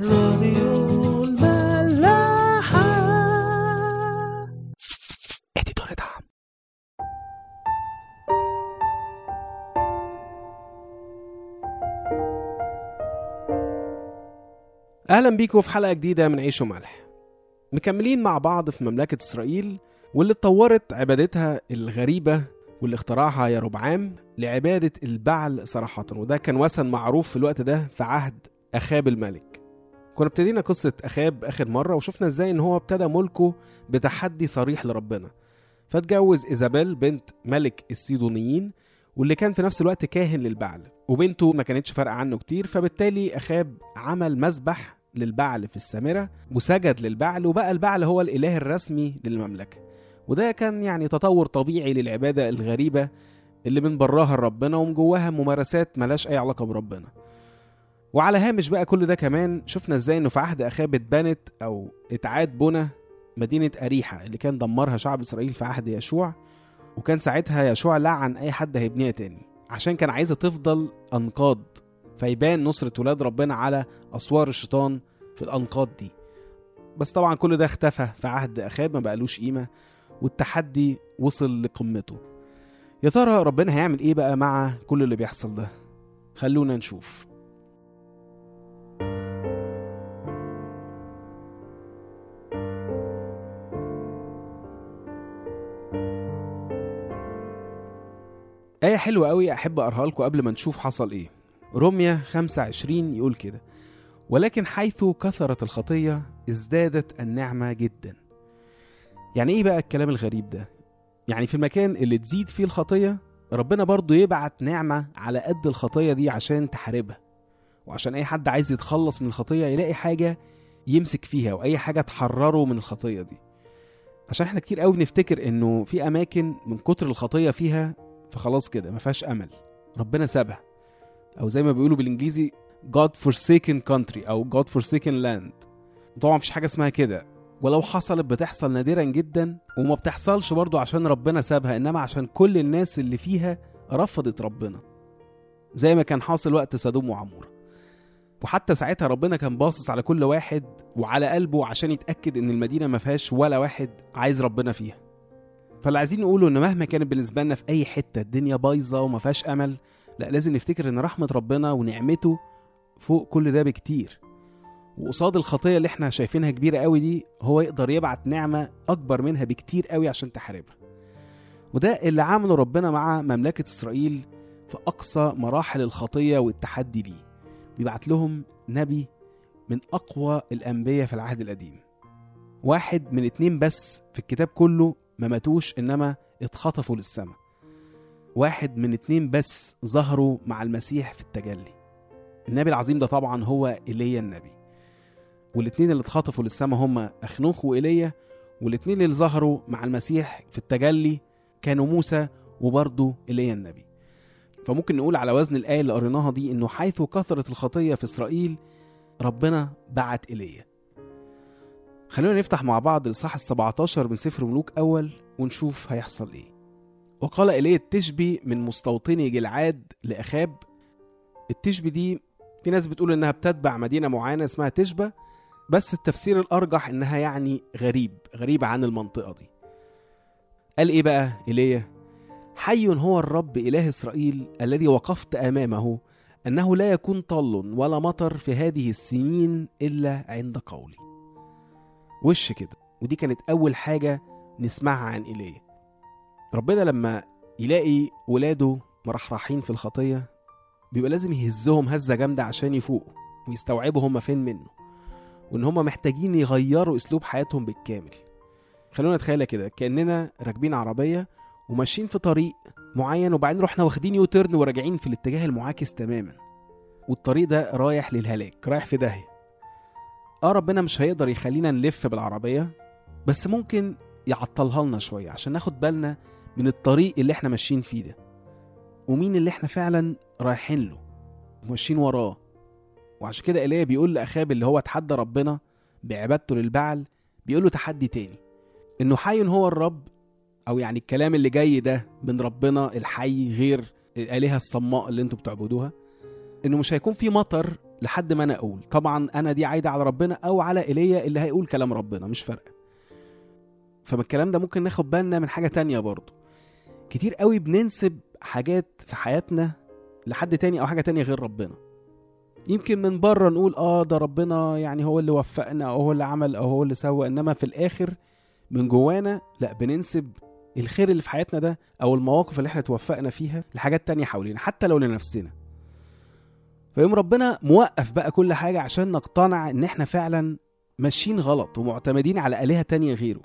راديو الملاحة. اديتور دعم. أهلا بيكم في حلقة جديدة من عيش وملح. مكملين مع بعض في مملكة إسرائيل واللي اتطورت عبادتها الغريبة واللي اخترعها يربعام لعبادة البعل صراحة. وده كان وثن معروف في الوقت ده في عهد أخاب الملك. كنا ابتدينا قصة أخاب آخر مرة وشفنا إزاي إن هو ابتدى ملكه بتحدي صريح لربنا. فاتجوز إيزابيل بنت ملك السيدونيين واللي كان في نفس الوقت كاهن للبعل وبنته ما كانتش فارقة عنه كتير فبالتالي أخاب عمل مذبح للبعل في السامرة وسجد للبعل وبقى البعل هو الإله الرسمي للمملكة. وده كان يعني تطور طبيعي للعبادة الغريبة اللي من براها لربنا ومن جواها ممارسات ملاش أي علاقة بربنا. وعلى هامش بقى كل ده كمان شفنا إزاي إنه في عهد اخاب اتبنت أو اتعاد بنى مدينة أريحة اللي كان دمرها شعب إسرائيل في عهد يشوع وكان ساعتها يشوع لعن أي حد هيبنيها تاني عشان كان عايزه تفضل أنقاض فيبان نصرة ولاد ربنا على أسوار الشيطان في الأنقاض دي. بس طبعا كل ده اختفى في عهد اخاب ما بقالوش قيمة والتحدي وصل لقمته. يا ترى ربنا هيعمل إيه بقى مع كل اللي بيحصل ده؟ خلونا نشوف. آية حلوة قوي أحب أقراها لكم قبل ما نشوف حصل إيه. روميا 25 يقول كده. ولكن حيث كثرت الخطية ازدادت النعمة جدا. يعني إيه بقى الكلام الغريب ده؟ يعني في المكان اللي تزيد فيه الخطية ربنا برضو يبعت نعمة على قد الخطية دي عشان تحاربها. وعشان أي حد عايز يتخلص من الخطية يلاقي حاجة يمسك فيها وأي حاجة تحرره من الخطية دي. عشان إحنا كتير قوي بنفتكر إنه في أماكن من كتر الخطية فيها فخلاص كده ما فيهاش أمل. ربنا سابها. أو زي ما بيقولوا بالإنجليزي God forsaken country أو God forsaken land. طبعا مفيش حاجة اسمها كده. ولو حصلت بتحصل نادرا جدا وما بتحصلش برضو عشان ربنا سابها إنما عشان كل الناس اللي فيها رفضت ربنا. زي ما كان حاصل وقت سدوم وعمورة وحتى ساعتها ربنا كان باصص على كل واحد وعلى قلبه عشان يتأكد إن المدينة ما فيهاش ولا واحد عايز ربنا فيها. فاللي عايزين نقوله إن مهما كانت بالنسبة لنا في أي حتة الدنيا بايظة وما فيهاش أمل لا لازم نفتكر إن رحمة ربنا ونعمته فوق كل ده بكتير. وقصاد الخطية اللي إحنا شايفينها كبيرة قوي دي هو يقدر يبعت نعمة أكبر منها بكتير قوي عشان تحاربها. وده اللي عمله ربنا مع مملكة إسرائيل في أقصى مراحل الخطية والتحدي ليه. بيبعت لهم نبي من أقوى الأنبياء في العهد القديم. واحد من اتنين بس في الكتاب كله ما ماتوش إنما اتخطفوا للسماء واحد من اتنين بس ظهروا مع المسيح في التجلي. النبي العظيم ده طبعا هو إيليا النبي. والاتنين اللي اتخطفوا للسماء هم أخنوخ وإيليا والاتنين اللي ظهروا مع المسيح في التجلي كانوا موسى وبرضه إيليا النبي. فممكن نقول على وزن الآية اللي قريناها دي إنه حيث كثرت الخطية في إسرائيل ربنا بعت إيليا. خلونا نفتح مع بعض الإصحاح ال 17 من سفر ملوك أول ونشوف هيحصل إيه. وقال إيليا التشبي من مستوطني جلعاد لأخاب التشبي دي في ناس بتقول إنها بتتبع مدينة معينة اسمها تشبة بس التفسير الأرجح إنها يعني غريب غريبة عن المنطقة دي. قال إيه بقى إيليا؟ حي هو الرب إله إسرائيل الذي وقفت أمامه أنه لا يكون طل ولا مطر في هذه السنين إلا عند قولي. وش كده؟ ودي كانت أول حاجة نسمعها عن إيليا. ربنا لما يلاقي ولاده مرحرحين في الخطية بيبقى لازم يهزهم هزة جامدة عشان يفوقوا ويستوعبوا هما فين منه وإن هما محتاجين يغيروا أسلوب حياتهم بالكامل. خلونا نتخيل كده كأننا راكبين عربية وماشيين في طريق معين وبعدين رحنا واخدين يوتيرن وراجعين في الاتجاه المعاكس تماما. والطريق ده رايح للهلاك رايح في داهية. آه ربنا مش هيقدر يخلينا نلف بالعربية بس ممكن يعطلها لنا شوية عشان ناخد بالنا من الطريق اللي إحنا ماشيين فيه ده ومين اللي إحنا فعلا رايحين له وماشيين وراه. وعشان كده إيليا بيقول لأخاب اللي هو تحدى ربنا بعبادته للبعل بيقول له تحدي تاني إنه حي هو الرب أو يعني الكلام اللي جاي ده من ربنا الحي غير الآلهة الصماء اللي أنتوا بتعبدوها إنه مش هيكون في مطر لحد ما أنا أقول. طبعا أنا دي عايدة على ربنا أو على إيليا اللي هيقول كلام ربنا مش فارقة. الكلام ده ممكن ناخد بالنا من حاجة تانية برضه. كتير قوي بننسب حاجات في حياتنا لحد تاني أو حاجة تانية غير ربنا. يمكن من بره نقول آه ده ربنا يعني هو اللي وفقنا أو هو اللي عمل أو هو اللي سوى إنما في الآخر من جوانا لا بننسب الخير اللي في حياتنا ده أو المواقف اللي إحنا توفقنا فيها لحاجات تانية حوالينا حتى لو لنفسنا. فيوم ربنا موقف بقى كل حاجة عشان نقتنع إن إحنا فعلا ماشيين غلط ومعتمدين على آلهة تانية غيره.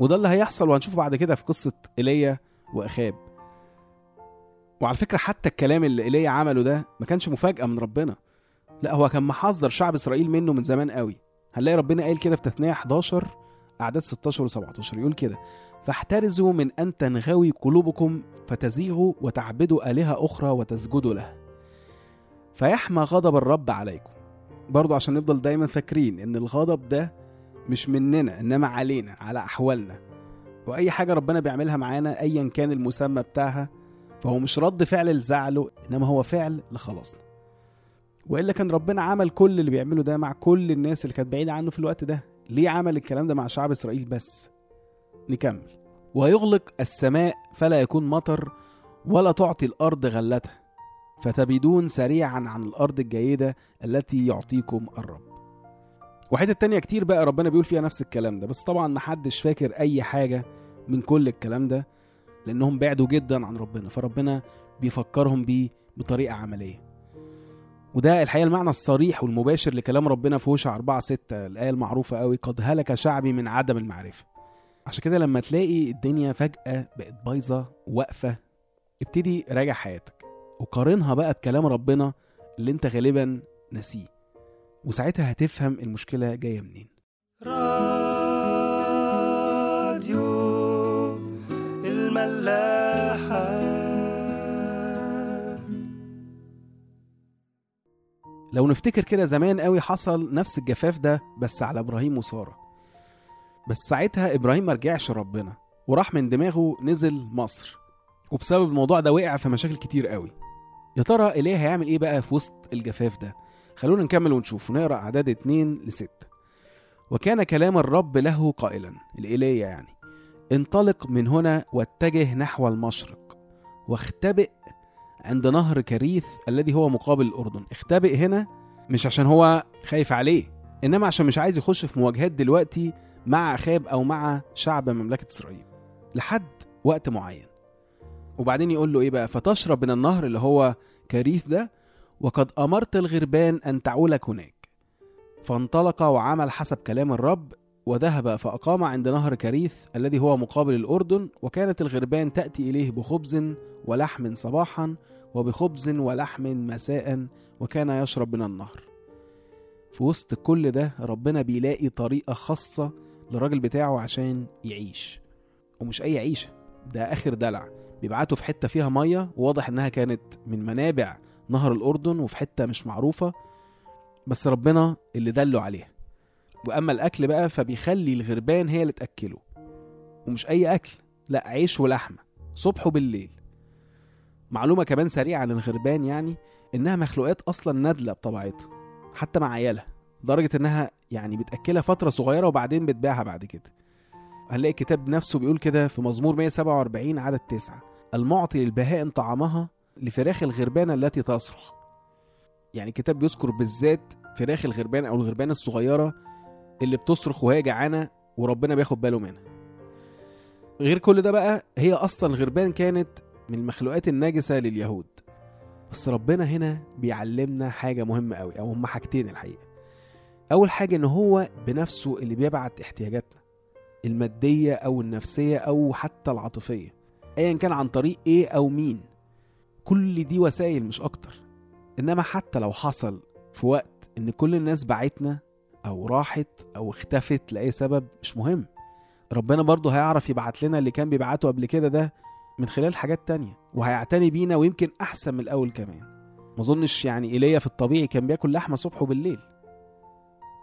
وده اللي هيحصل وهنشوفه بعد كده في قصة إيليا وأخاب. وعلى فكرة حتى الكلام اللي إيليا عمله ده ما كانش مفاجأة من ربنا. لا هو كان محذر شعب إسرائيل منه من زمان قوي. هنلاقي ربنا قايل كده في تثنية 11 أعداد 16 و17 يقول كده فاحترزوا من أن تنغوي قلوبكم فتزيغوا وتعبدوا آلهة أخرى وتسجدوا لها. فيحمى غضب الرب عليكم. برضو عشان نفضل دايما فاكرين إن الغضب ده مش مننا إنما علينا على أحوالنا. وأي حاجة ربنا بيعملها معانا ايا كان المسمى بتاعها فهو مش رد فعل لزعله إنما هو فعل لخلاصنا. وإلا كان ربنا عمل كل اللي بيعمله ده مع كل الناس اللي كانت بعيدة عنه في الوقت ده. ليه عمل الكلام ده مع شعب إسرائيل بس؟ نكمل. ويغلق السماء فلا يكون مطر ولا تعطي الأرض غلتها. فتبيدون سريعا عن الأرض الجيدة التي يعطيكم الرب. وحته تانية كتير بقى ربنا بيقول فيها نفس الكلام ده بس طبعا محدش فاكر أي حاجة من كل الكلام ده لأنهم بعدوا جدا عن ربنا فربنا بيفكرهم بيه بطريقة عملية. وده الحقيقة المعنى الصريح والمباشر لكلام ربنا في هوشع 4 6 الآية المعروفة قوي قد هلك شعبي من عدم المعرفة. عشان كده لما تلاقي الدنيا فجأة بقت بايظة واقفة ابتدي راجع حياتك. وقارنها بقى بكلام ربنا اللي انت غالبا ناسيه. وساعتها هتفهم المشكلة جاية منين. راديو الملاحة. لو نفتكر كده زمان قوي حصل نفس الجفاف ده بس على إبراهيم وسارة. بس ساعتها إبراهيم ما رجعش ربنا وراح من دماغه نزل مصر. وبسبب الموضوع ده وقع في مشاكل كتير قوي. يا ترى ايليا هيعمل إيه بقى في وسط الجفاف ده؟ خلونا نكمل ونشوف ونقرأ أعداد اتنين لستة وكان كلام الرب له قائلا لإيليا يعني انطلق من هنا واتجه نحو المشرق واختبئ عند نهر كريث الذي هو مقابل الأردن. اختبئ هنا مش عشان هو خايف عليه إنما عشان مش عايز يخش في مواجهات دلوقتي مع أخاب أو مع شعب مملكة إسرائيل. لحد وقت معين. وبعدين يقول له إيه بقى؟ فتشرب من النهر اللي هو كريث ده وقد أمرت الغربان أن تعولك هناك. فانطلق وعمل حسب كلام الرب وذهب فأقام عند نهر كريث الذي هو مقابل الأردن وكانت الغربان تأتي إليه بخبز ولحم صباحا وبخبز ولحم مساء وكان يشرب من النهر. في وسط كل ده ربنا بيلاقي طريقة خاصة للراجل بتاعه عشان يعيش. ومش أي عيشة ده آخر دلع. بيبعته في حتة فيها مية وواضح إنها كانت من منابع نهر الأردن وفي حتة مش معروفة بس ربنا اللي دله عليها. وأما الأكل بقى فبيخلي الغربان هي اللي تأكله. ومش أي أكل لا عيش ولحمة صبح وبالليل. معلومة كمان سريعة عن الغربان يعني إنها مخلوقات أصلا نادلة بطبيعتها حتى مع عيالها لدرجة إنها يعني بتأكلها فترة صغيرة وبعدين بتبيعها بعد كده. هنلاقي الكتاب نفسه بيقول كده في مزمور 147 عدد 9 المعطي للبهائم طعامها لفراخ الغربانة التي تصرخ يعني الكتاب بيذكر بالذات فراخ الغربان أو الغربان الصغيرة اللي بتصرخ وهي جعانة وربنا بياخد باله منها. غير كل ده بقى هي أصلا الغربان كانت من المخلوقات الناجسة لليهود. بس ربنا هنا بيعلمنا حاجة مهمة قوي أو هما حاجتين الحقيقة. أول حاجة إن هو بنفسه اللي بيبعت احتياجاتنا المادية أو النفسية أو حتى العاطفية. أيا كان عن طريق إيه أو مين. كل دي وسائل مش أكتر. إنما حتى لو حصل في وقت إن كل الناس بعتنا أو راحت أو اختفت لأي سبب مش مهم. ربنا برضه هيعرف يبعت لنا اللي كان بيبعته قبل كده ده من خلال حاجات تانية وهيعتني بينا ويمكن أحسن من الأول كمان. ما أظنش يعني إيليا في الطبيعي كان بياكل لحمة صبح وبالليل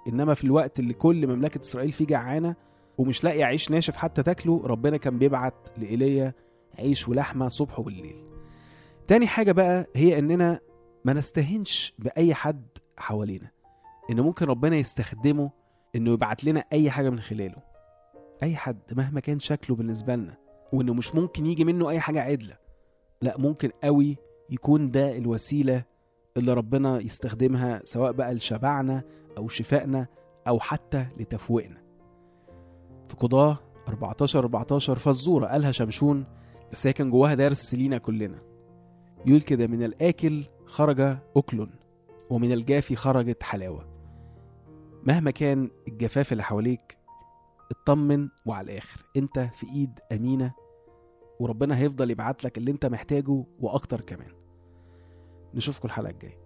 إنما في الوقت اللي كل مملكة إسرائيل فيه جعانة ومش لاقي عيش ناشف حتى تاكله ربنا كان بيبعت لإيليا عيش ولحمة صبح وبالليل. تاني حاجة بقى هي إننا ما نستهنش بأي حد حوالينا. إن ممكن ربنا يستخدمه إنه يبعت لنا أي حاجة من خلاله. أي حد مهما كان شكله بالنسبة لنا وإنه مش ممكن يجي منه أي حاجة عدلة. لا ممكن قوي يكون ده الوسيلة اللي ربنا يستخدمها سواء بقى لشبعنا أو شفائنا أو حتى لتفويقنا. في قضاة 14 14 فالزوره قالها شمشون بس هي كان جواها درس لينا كلنا. يقول كده من الآكل خرج أكل ومن الجافي خرجت حلاوة. مهما كان الجفاف اللي حواليك اطمن وعلى الآخر. أنت في إيد أمينة وربنا هيفضل يبعت لك اللي أنت محتاجه وأكتر كمان. نشوفكم الحلقة الجاية.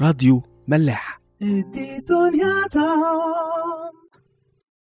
راديو ملاح. دي دنيا تا